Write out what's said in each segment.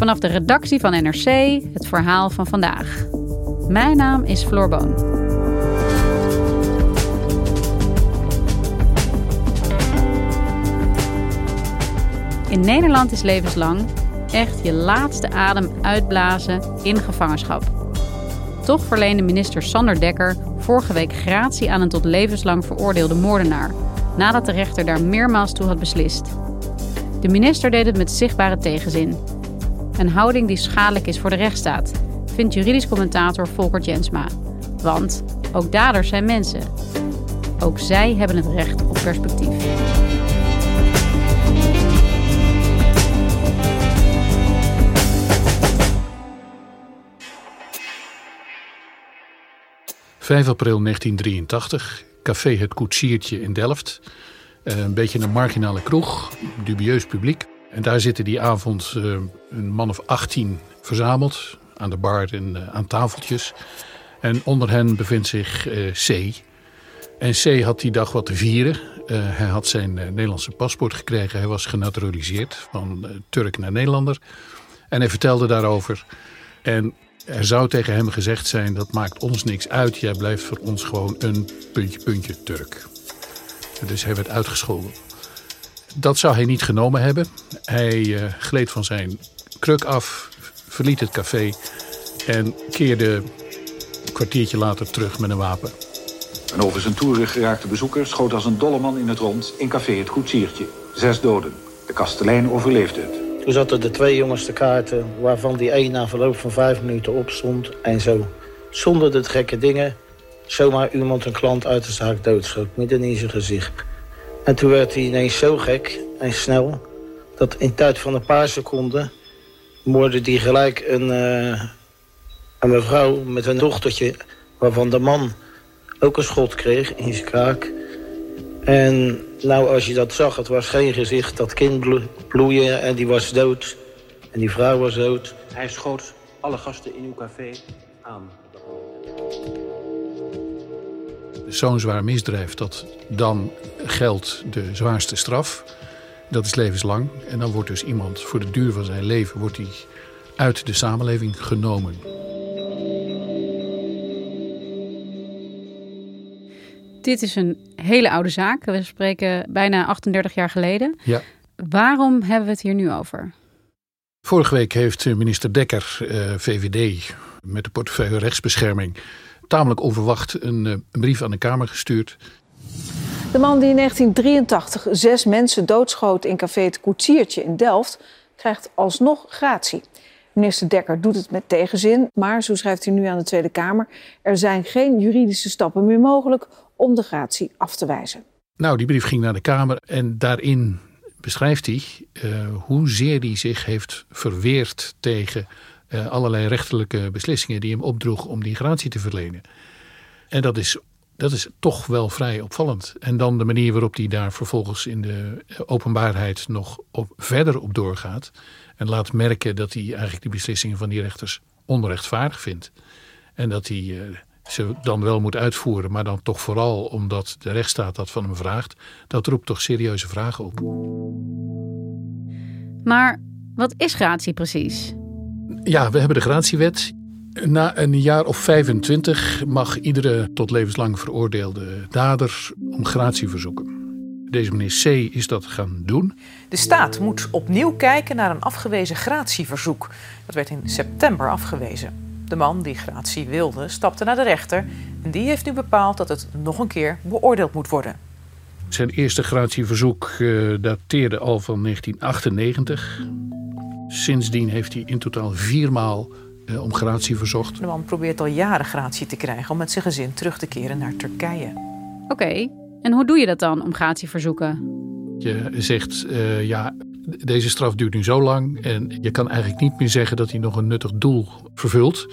Vanaf de redactie van NRC het verhaal van vandaag. Mijn naam is Floor Boon. In Nederland is levenslang echt je laatste adem uitblazen in gevangenschap. Toch verleende minister Sander Dekker vorige week gratie aan een tot levenslang veroordeelde moordenaar, nadat de rechter daar meermaals toe had beslist. De minister deed het met zichtbare tegenzin. Een houding die schadelijk is voor de rechtsstaat, vindt juridisch commentator Volker Jensma. Want ook daders zijn mensen. Ook zij hebben het recht op perspectief. ...5 april 1983, café Het Koetsiertje in Delft. Eh, een beetje een marginale kroeg, dubieus publiek. En daar zitten die avond uh, een man of 18 verzameld aan de bar en uh, aan tafeltjes. En onder hen bevindt zich uh, C. En C had die dag wat te vieren. hij had zijn Nederlandse paspoort gekregen. Hij was genaturaliseerd van Turk naar Nederlander. En hij vertelde daarover. En er zou tegen hem gezegd zijn: dat maakt ons niks uit. Jij blijft voor ons gewoon een puntje, puntje Turk. Dus hij werd uitgescholden. Dat zou hij niet genomen hebben. Hij uh, gleed van zijn kruk af, verliet het café en keerde een kwartiertje later terug met een wapen. Een over zijn toeren geraakte bezoeker schoot als een dolle man in het rond in café Het Koetsiertje. Zes doden. De kastelein overleefde het. Toen zaten er twee jongens te kaarten, waarvan die één na verloop van vijf minuten opstond. En zo, zonder de gekke dingen, zomaar iemand een klant uit de zaak doodschoot, midden in zijn gezicht. En toen werd hij ineens zo gek en snel... dat in tijd van een paar seconden... moordde hij gelijk een, uh, een mevrouw met een dochtertje... waarvan de man ook een schot kreeg in zijn kaak. En nou, als je dat zag, het was geen gezicht. Dat kind bloeien en die was dood. En die vrouw was dood. Hij schoot alle gasten in uw café aan zo'n zwaar misdrijf, dat dan geldt de zwaarste straf. Dat is levenslang. En dan wordt dus iemand voor de duur van zijn leven wordt hij uit de samenleving genomen. Dit is een hele oude zaak. We spreken bijna 38 jaar geleden. Ja. Waarom hebben we het hier nu over? Vorige week heeft minister Dekker, eh, VVD, met de portefeuille rechtsbescherming tamelijk onverwacht een, eh, een brief aan de Kamer gestuurd. De man die in 1983 zes mensen doodschoot in café Het Koetsiertje in Delft, krijgt alsnog gratie. Minister Dekker doet het met tegenzin, maar zo schrijft hij nu aan de Tweede Kamer: er zijn geen juridische stappen meer mogelijk om de gratie af te wijzen. Nou, die brief ging naar de Kamer en daarin beschrijft hij uh, hoezeer hij zich heeft verweerd tegen uh, allerlei rechterlijke beslissingen die hem opdroeg om die gratie te verlenen. En dat is, dat is toch wel vrij opvallend. En dan de manier waarop hij daar vervolgens in de openbaarheid nog op, verder op doorgaat. En laat merken dat hij eigenlijk die beslissingen van die rechters onrechtvaardig vindt. En dat hij uh, ze dan wel moet uitvoeren, maar dan toch vooral omdat de rechtsstaat dat van hem vraagt. Dat roept toch serieuze vragen op. Maar wat is gratie precies? Ja, we hebben de gratiewet. Na een jaar of 25 mag iedere tot levenslang veroordeelde dader om gratie verzoeken. Deze meneer C. is dat gaan doen. De staat moet opnieuw kijken naar een afgewezen gratieverzoek. Dat werd in september afgewezen. De man die gratie wilde, stapte naar de rechter en die heeft nu bepaald dat het nog een keer beoordeeld moet worden. Zijn eerste gratieverzoek uh, dateerde al van 1998. Sindsdien heeft hij in totaal viermaal uh, om gratie verzocht. De man probeert al jaren gratie te krijgen om met zijn gezin terug te keren naar Turkije. Oké, okay, En hoe doe je dat dan om gratieverzoeken? Je zegt, uh, ja, deze straf duurt nu zo lang en je kan eigenlijk niet meer zeggen dat hij nog een nuttig doel vervult.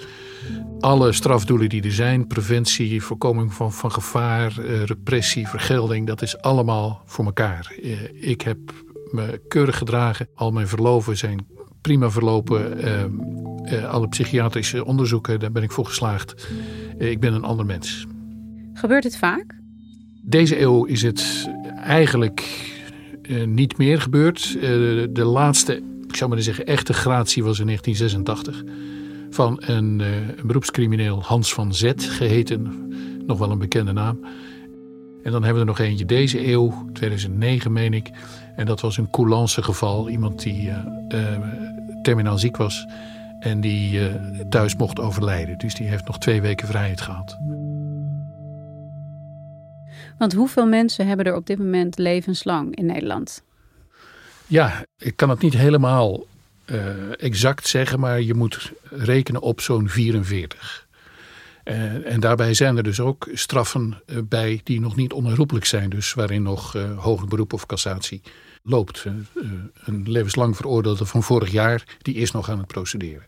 Alle strafdoelen die er zijn, preventie, voorkoming van, van gevaar, uh, repressie, vergelding, dat is allemaal voor elkaar. Uh, ik heb me keurig gedragen, al mijn verloven zijn prima verlopen. alle psychiatrische onderzoeken, daar ben ik voor geslaagd. ik ben een ander mens. Gebeurt het vaak? Deze eeuw is het eigenlijk uh, niet meer gebeurd. De laatste, ik zou maar zeggen, echte gratie was in 1986. Van een, een beroepscrimineel Hans van Zet geheten. Nog wel een bekende naam. En dan hebben we er nog eentje deze eeuw, 2009 meen ik. En dat was een coulance geval. Iemand die terminaal ziek was. En die thuis mocht overlijden. Dus die heeft nog twee weken vrijheid gehad. Want hoeveel mensen hebben er op dit moment levenslang in Nederland? Ja, ik kan het niet helemaal uh, exact zeggen, maar je moet rekenen op zo'n 44. Uh, en daarbij zijn er dus ook straffen uh, bij die nog niet onherroepelijk zijn. Dus waarin nog hoger beroep of cassatie loopt. een levenslang veroordeelde van vorig jaar, die is nog aan het procederen.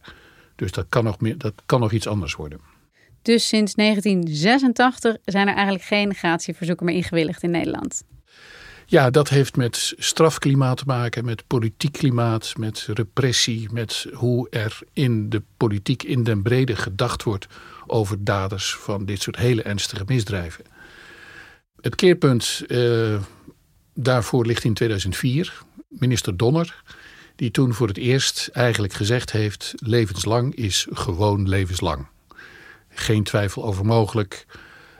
Dus dat kan nog, meer, dat kan nog iets anders worden. Dus sinds 1986 zijn er eigenlijk geen gratieverzoeken meer ingewilligd in Nederland. Ja, dat heeft met strafklimaat te maken, met politiek klimaat, met repressie, met hoe er in de politiek in den brede gedacht wordt over daders van dit soort hele ernstige misdrijven. Het keerpunt uh, daarvoor ligt in 2004. Minister Donner, die toen voor het eerst eigenlijk gezegd heeft: levenslang is gewoon levenslang. Geen twijfel over mogelijk.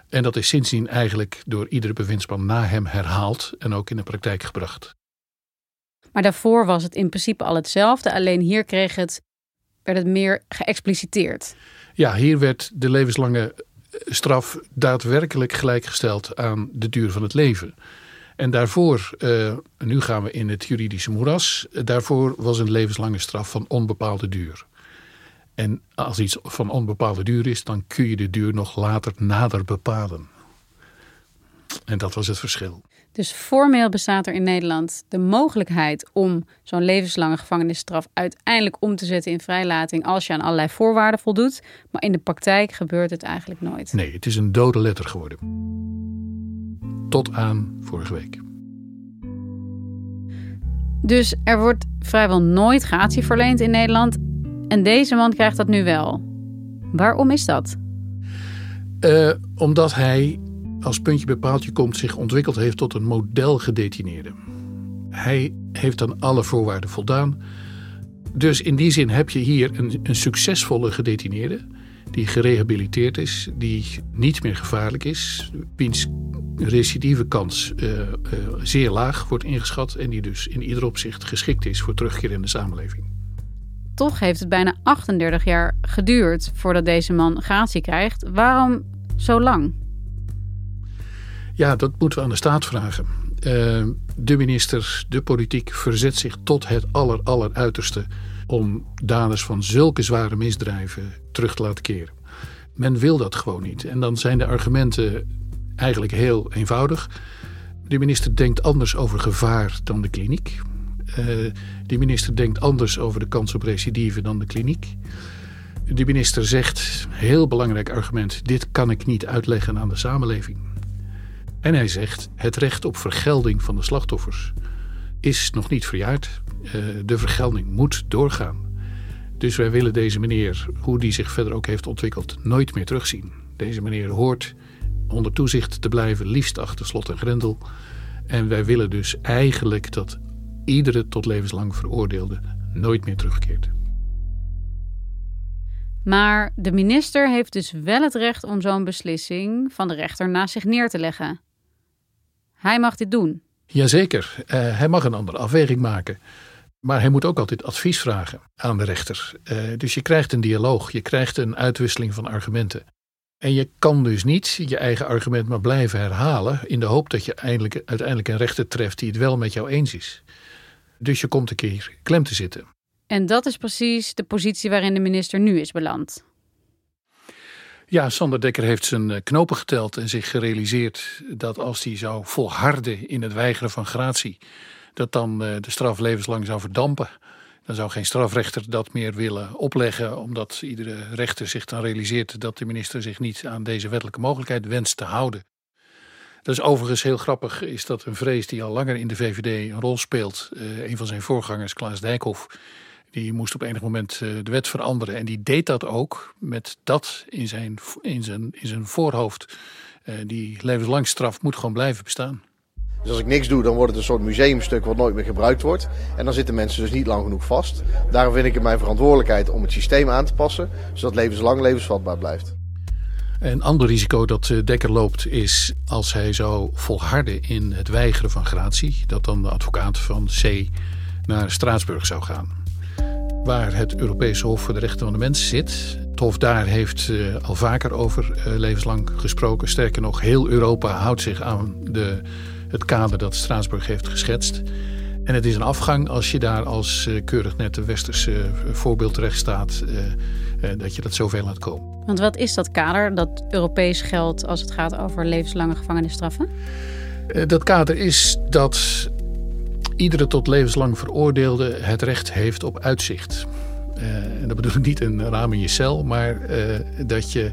En dat is sindsdien eigenlijk door iedere bewindsman na hem herhaald en ook in de praktijk gebracht. Maar daarvoor was het in principe al hetzelfde, alleen hier kreeg het, werd het meer geëxpliciteerd. Ja, hier werd de levenslange straf daadwerkelijk gelijkgesteld aan de duur van het leven. En daarvoor, uh, nu gaan we in het juridische moeras, daarvoor was een levenslange straf van onbepaalde duur. En als iets van onbepaalde duur is, dan kun je de duur nog later nader bepalen. En dat was het verschil. Dus formeel bestaat er in Nederland de mogelijkheid om zo'n levenslange gevangenisstraf uiteindelijk om te zetten in vrijlating als je aan allerlei voorwaarden voldoet. Maar in de praktijk gebeurt het eigenlijk nooit. Nee, het is een dode letter geworden. Tot aan vorige week. Dus er wordt vrijwel nooit gratie verleend in Nederland en deze man krijgt dat nu wel. Waarom is dat? Uh, omdat hij, als puntje bepaaltje komt, zich ontwikkeld heeft tot een modelgedetineerde. Hij heeft aan alle voorwaarden voldaan. Dus in die zin heb je hier een, een succesvolle gedetineerde. Die gerehabiliteerd is, die niet meer gevaarlijk is. Wiens recidieve kans uh, uh, zeer laag wordt ingeschat. En die dus in ieder opzicht geschikt is voor terugkeer in de samenleving toch heeft het bijna 38 jaar geduurd voordat deze man gratie krijgt. Waarom zo lang? Ja, dat moeten we aan de staat vragen. Uh, de minister, de politiek verzet zich tot het aller, aller uiterste om daders van zulke zware misdrijven terug te laten keren. Men wil dat gewoon niet. En dan zijn de argumenten eigenlijk heel eenvoudig. De minister denkt anders over gevaar dan de kliniek. Uh, de minister denkt anders over de kans op recidive dan de kliniek. De minister zegt, heel belangrijk argument, dit kan ik niet uitleggen aan de samenleving. En hij zegt, het recht op vergelding van de slachtoffers is nog niet verjaard. Uh, de vergelding moet doorgaan. Dus wij willen deze meneer, hoe die zich verder ook heeft ontwikkeld, nooit meer terugzien. Deze meneer hoort onder toezicht te blijven, liefst achter slot en grendel. En wij willen dus eigenlijk dat iedere tot levenslang veroordeelde nooit meer terugkeert. Maar de minister heeft dus wel het recht om zo'n beslissing van de rechter naast zich neer te leggen. Hij mag dit doen. Jazeker, uh, hij mag een andere afweging maken. Maar hij moet ook altijd advies vragen aan de rechter. Uh, dus je krijgt een dialoog, je krijgt een uitwisseling van argumenten. En je kan dus niet je eigen argument maar blijven herhalen in de hoop dat je eindelijk, uiteindelijk een rechter treft die het wel met jou eens is. Dus je komt een keer klem te zitten. En dat is precies de positie waarin de minister nu is beland. Ja, Sander Dekker heeft zijn eh, knopen geteld en zich gerealiseerd dat als hij zou volharden in het weigeren van gratie, dat dan eh, de straf levenslang zou verdampen. Dan zou geen strafrechter dat meer willen opleggen, omdat iedere rechter zich dan realiseert dat de minister zich niet aan deze wettelijke mogelijkheid wenst te houden. Dat is overigens heel grappig, is dat een vrees die al langer in de VVD een rol speelt. Uh, een van zijn voorgangers, Klaas Dijkhoff, die moest op enig moment uh, de wet veranderen. En die deed dat ook met dat in zijn, in zijn, in zijn voorhoofd. Uh, die levenslang straf moet gewoon blijven bestaan. Dus als ik niks doe, dan wordt het een soort museumstuk wat nooit meer gebruikt wordt. En dan zitten mensen dus niet lang genoeg vast. Daarom vind ik het mijn verantwoordelijkheid om het systeem aan te passen, zodat levenslang levensvatbaar blijft. Een ander risico dat Dekker loopt is als hij zou volharden in het weigeren van gratie, dat dan de advocaat van C naar Straatsburg zou gaan. Waar het Europese Hof voor de Rechten van de Mens zit. Het Hof daar heeft uh, al vaker over uh, levenslang gesproken. Sterker nog, heel Europa houdt zich aan de, het kader dat Straatsburg heeft geschetst. En het is een afgang als je daar als uh, keurig nette westerse voorbeeld terecht staat, dat je dat zoveel laat komen. Want wat is dat kader dat Europees geldt als het gaat over levenslange gevangenisstraffen? dat kader is dat iedere tot levenslang veroordeelde het recht heeft op uitzicht. En dat bedoel ik niet een raam in je cel, maar dat je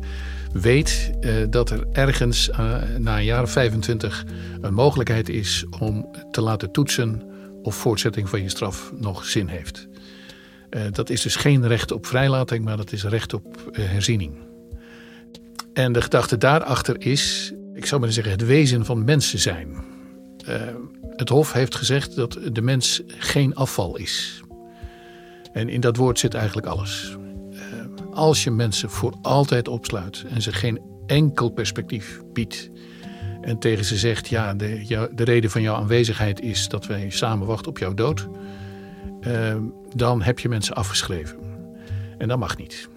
weet uh, dat er ergens na een jaar of 25 een mogelijkheid is om te laten toetsen of voortzetting van je straf nog zin heeft. dat is dus geen recht op vrijlating, maar dat is recht op herziening. En de gedachte daarachter is, ik zou maar zeggen, het wezen van mensen zijn. Het Hof heeft gezegd dat de mens geen afval is. En in dat woord zit eigenlijk alles. Eh, als je mensen voor altijd opsluit en ze geen enkel perspectief biedt. En tegen ze zegt: Ja, de, de reden van jouw aanwezigheid is dat wij samen wachten op jouw dood. Uh, dan heb je mensen afgeschreven. En dat mag niet.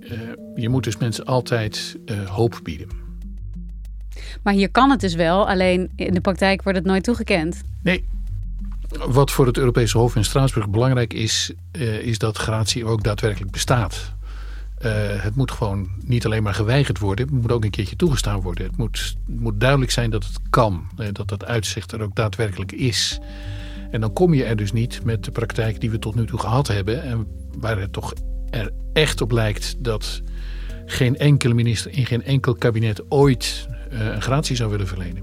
Uh, je moet dus mensen altijd uh, hoop bieden. Maar hier kan het dus wel, alleen in de praktijk wordt het nooit toegekend. Nee. Wat voor het Europese Hof in Straatsburg belangrijk is, uh, is dat gratie ook daadwerkelijk bestaat. Uh, het moet gewoon niet alleen maar geweigerd worden, het moet ook een keertje toegestaan worden. Het moet, moet duidelijk zijn dat het kan, uh, dat dat uitzicht er ook daadwerkelijk is. En dan kom je er dus niet met de praktijk die we tot nu toe gehad hebben. En waar het toch er echt op lijkt dat geen enkele minister in geen enkel kabinet ooit uh, een gratie zou willen verlenen.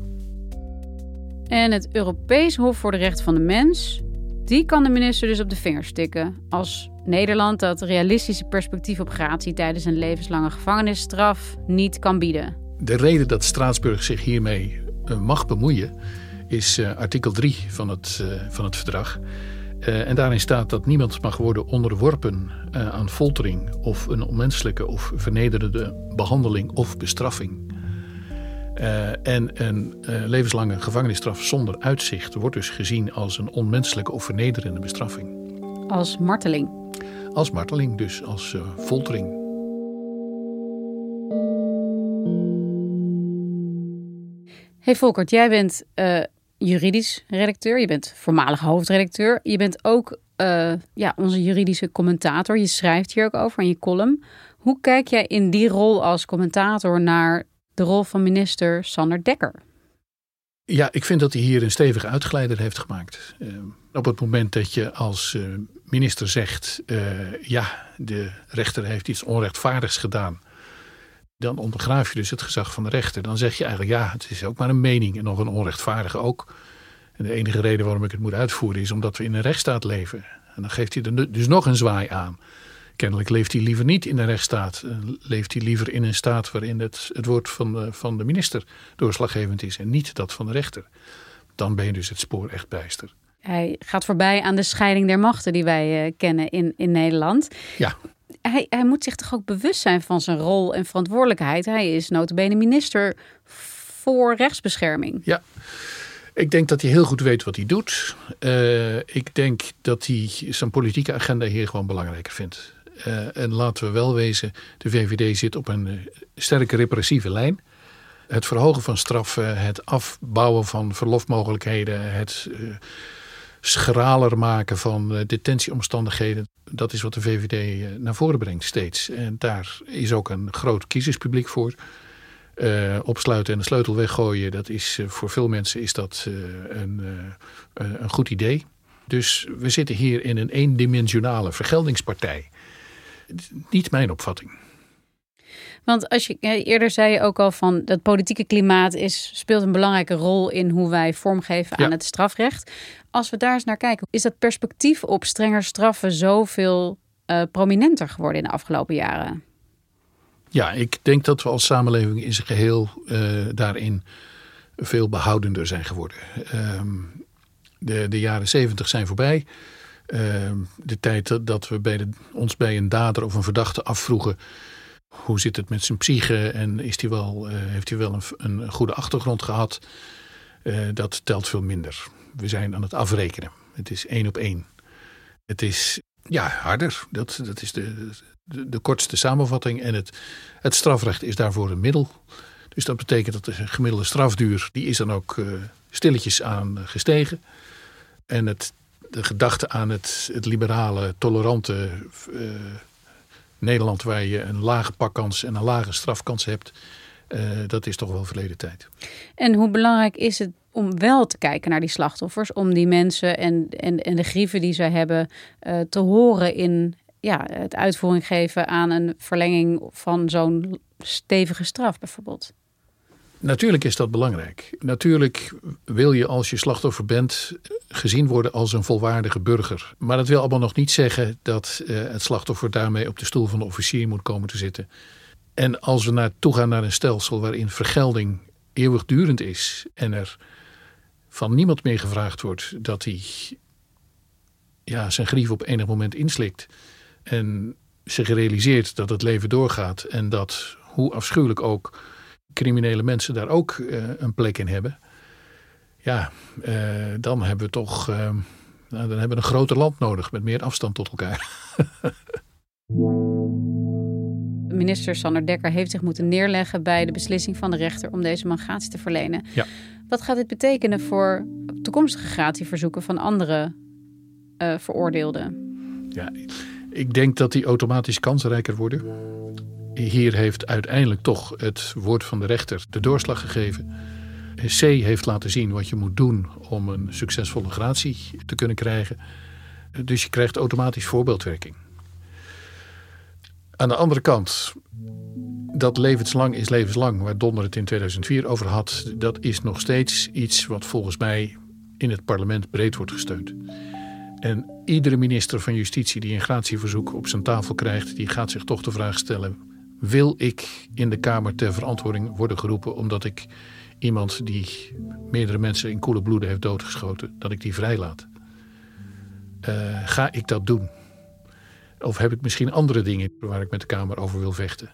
En het Europees Hof voor de Rechten van de Mens, die kan de minister dus op de vingers stikken. Als Nederland dat realistische perspectief op gratie tijdens een levenslange gevangenisstraf niet kan bieden. De reden dat Straatsburg zich hiermee uh, mag bemoeien is uh, artikel 3 van het, van het verdrag. En daarin staat dat niemand mag worden onderworpen aan foltering of een onmenselijke of vernederende behandeling of bestraffing. Uh, en een levenslange gevangenisstraf zonder uitzicht wordt dus gezien als een onmenselijke of vernederende bestraffing. Als marteling. Als marteling, dus als foltering. Hey Volkert, jij bent juridisch redacteur, je bent voormalig hoofdredacteur. Je bent ook uh, ja, onze juridische commentator. Je schrijft hier ook over in je column. Hoe kijk jij in die rol als commentator naar de rol van minister Sander Dekker? Ja, ik vind dat hij hier een stevige uitgeleider heeft gemaakt. Uh, op het moment dat je als uh, minister zegt: ja, de rechter heeft iets onrechtvaardigs gedaan dan ondergraaf je dus het gezag van de rechter. Dan zeg je eigenlijk, ja, het is ook maar een mening en nog een onrechtvaardige ook. En de enige reden waarom ik het moet uitvoeren is omdat we in een rechtsstaat leven. En dan geeft hij er dus nog een zwaai aan. Kennelijk leeft hij liever niet in een rechtsstaat. Eh, leeft hij liever in een staat waarin het, het woord van de, van de minister doorslaggevend is en niet dat van de rechter. Dan ben je dus het spoor echt bijster. Hij gaat voorbij aan de scheiding der machten die wij uh, kennen in, in Nederland. Ja hij, hij moet zich toch ook bewust zijn van zijn rol en verantwoordelijkheid. Hij is notabene minister voor rechtsbescherming. Ja, ik denk dat hij heel goed weet wat hij doet. Uh, ik denk dat hij zijn politieke agenda hier gewoon belangrijker vindt. Uh, en laten we wel wezen, de VVD zit op een uh, sterke repressieve lijn. Het verhogen van straffen, het afbouwen van verlofmogelijkheden, het schraler maken van detentieomstandigheden. Dat is wat de VVD naar voren brengt steeds. En daar is ook een groot kiezerspubliek voor. Opsluiten en de sleutel weggooien, dat is voor veel mensen is dat een, een goed idee. Dus we zitten hier in een eendimensionale vergeldingspartij. Niet mijn opvatting. Want als je eerder zei je ook al van dat politieke klimaat is, speelt een belangrijke rol in hoe wij vormgeven aan het strafrecht. Als we daar eens naar kijken, is dat perspectief op strenger straffen zoveel uh, prominenter geworden in de afgelopen jaren? Ja, ik denk dat we als samenleving in zijn geheel uh, daarin veel behoudender zijn geworden. Uh, de, de jaren zeventig zijn voorbij. Ehm, de tijd dat we bij de, ons bij een dader of een verdachte afvroegen... hoe zit het met zijn psyche en is die wel, eh, heeft hij wel een, een, goede achtergrond gehad... Uh, dat telt veel minder. We zijn aan het afrekenen. Het is één op één. Het is ja, harder. Dat, dat is de, de, kortste samenvatting. En het, het strafrecht is daarvoor een middel. Dus dat betekent dat de gemiddelde strafduur... die is dan ook uh, stilletjes aan gestegen... En het, de gedachte aan het, het liberale, tolerante uh, Nederland waar je een lage pakkans en een lage strafkans hebt, uh, dat is toch wel verleden tijd. En hoe belangrijk is het om wel te kijken naar die slachtoffers, om die mensen en, en, en de grieven die zij hebben uh, te horen in ja, het uitvoering geven aan een verlenging van zo'n stevige straf bijvoorbeeld? Natuurlijk is dat belangrijk. Natuurlijk wil je als je slachtoffer bent gezien worden als een volwaardige burger. Maar dat wil allemaal nog niet zeggen dat uh, het slachtoffer daarmee op de stoel van de officier moet komen te zitten. En als we naartoe gaan naar een stelsel waarin vergelding eeuwigdurend is en er van niemand meer gevraagd wordt dat hij ja, zijn grief op enig moment inslikt en zich realiseert dat het leven doorgaat en dat hoe afschuwelijk ook criminele mensen daar ook uh, een plek in hebben. Ja, uh, dan hebben we toch uh, nou, dan hebben we een groter land nodig met meer afstand tot elkaar. Minister Sander Dekker heeft zich moeten neerleggen bij de beslissing van de rechter om deze man gratie te verlenen. Ja. Wat gaat dit betekenen voor toekomstige gratieverzoeken van andere veroordeelden? Ja, ik denk dat die automatisch kansrijker worden hier heeft uiteindelijk toch het woord van de rechter de doorslag gegeven. C heeft laten zien wat je moet doen om een succesvolle gratie te kunnen krijgen. Dus je krijgt automatisch voorbeeldwerking. Aan de andere kant, dat levenslang is levenslang, waar Donder het in 2004 over had, dat is nog steeds iets wat volgens mij in het parlement breed wordt gesteund. En iedere minister van Justitie die een gratieverzoek op zijn tafel krijgt, die gaat zich toch de vraag stellen: wil ik in de Kamer ter verantwoording worden geroepen omdat ik iemand die meerdere mensen in koele bloeden heeft doodgeschoten, dat ik die vrijlaat? Uh, ga ik dat doen? Of heb ik misschien andere dingen waar ik met de Kamer over wil vechten?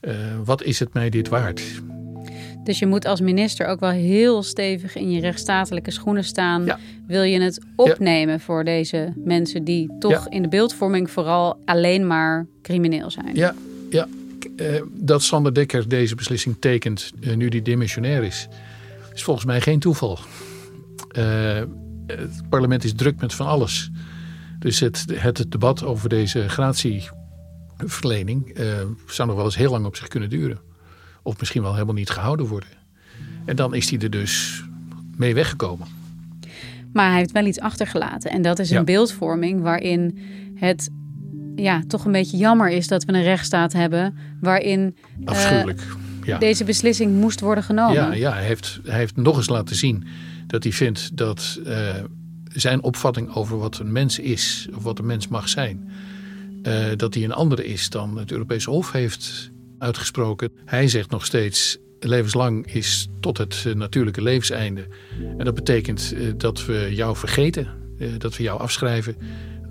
Uh, wat is het mij dit waard? Dus je moet als minister ook wel heel stevig in je rechtsstatelijke schoenen staan. Ja. Wil je het opnemen ja. voor deze mensen die toch ja. in de beeldvorming vooral alleen maar crimineel zijn? Ja, ja, uh, dat Sander Dekker deze beslissing tekent uh, nu die demissionair is, is volgens mij geen toeval. Uh, het parlement is druk met van alles. Dus het, het debat over deze gratieverlening zou nog wel eens heel lang op zich kunnen duren. Of misschien wel helemaal niet gehouden worden. En dan is hij er dus mee weggekomen. Maar hij heeft wel iets achtergelaten. En dat is een beeldvorming waarin het ja, toch een beetje jammer is dat we een rechtsstaat hebben waarin Afschuwelijk. Ja. deze beslissing moest worden genomen. Ja, ja hij, heeft, hij heeft nog eens laten zien dat hij vindt dat uh, zijn opvatting over wat een mens is, of wat een mens mag zijn, uh, dat die een andere is dan het Europese Hof heeft uitgesproken. Hij zegt nog steeds. Levenslang is tot het natuurlijke levenseinde. En dat betekent dat we jou vergeten, dat we jou afschrijven,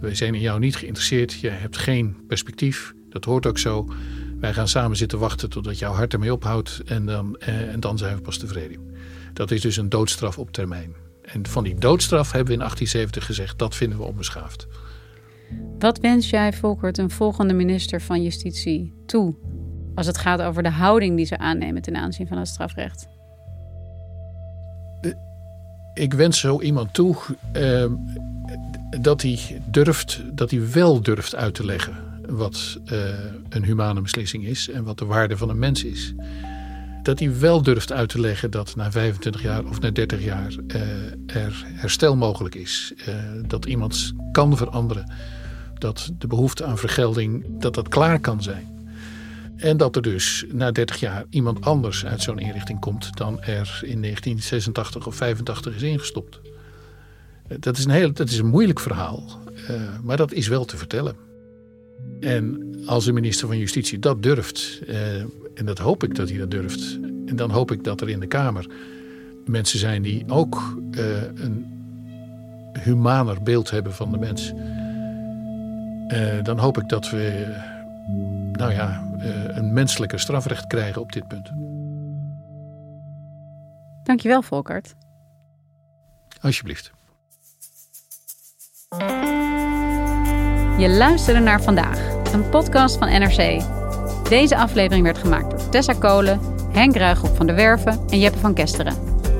wij zijn in jou niet geïnteresseerd. Je hebt geen perspectief. Dat hoort ook zo. Wij gaan samen zitten wachten totdat jouw hart ermee ophoudt. En dan, eh, en dan zijn we pas tevreden. Dat is dus een doodstraf op termijn. En van die doodstraf hebben we in 1870 gezegd... dat vinden we onbeschaafd. Wat wens jij, Volkert, een volgende minister van Justitie toe... als het gaat over de houding die ze aannemen ten aanzien van het strafrecht? ik wens zo iemand toe uh, dat hij durft, dat hij wel durft uit te leggen wat uh, een humane beslissing is en wat de waarde van een mens is. Dat hij wel durft uit te leggen dat na 25 jaar of na 30 jaar uh, er herstel mogelijk is. dat iemand kan veranderen. Dat de behoefte aan vergelding, dat dat klaar kan zijn. En dat er dus na 30 jaar iemand anders uit zo'n inrichting komt dan er in 1986 of 85 is ingestopt. Eh, dat is een, heel, dat is een moeilijk verhaal, uh, maar dat is wel te vertellen. En als de minister van Justitie dat durft, uh, en dat hoop ik dat hij dat durft, en dan hoop ik dat er in de Kamer mensen zijn die ook uh, een humaner beeld hebben van de mens. dan hoop ik dat we nou ja, een menselijker strafrecht krijgen op dit punt. Dankjewel, Volkert. Alsjeblieft. Je luisterde naar vandaag, een podcast van NRC. Deze aflevering werd gemaakt door Tessa Kolen, Henk Ruigrop van de Werven en Jeppe van Kesteren.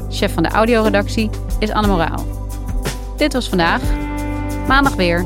Chef van de audioredactie is Anne Moraal. Dit was vandaag. Maandag weer.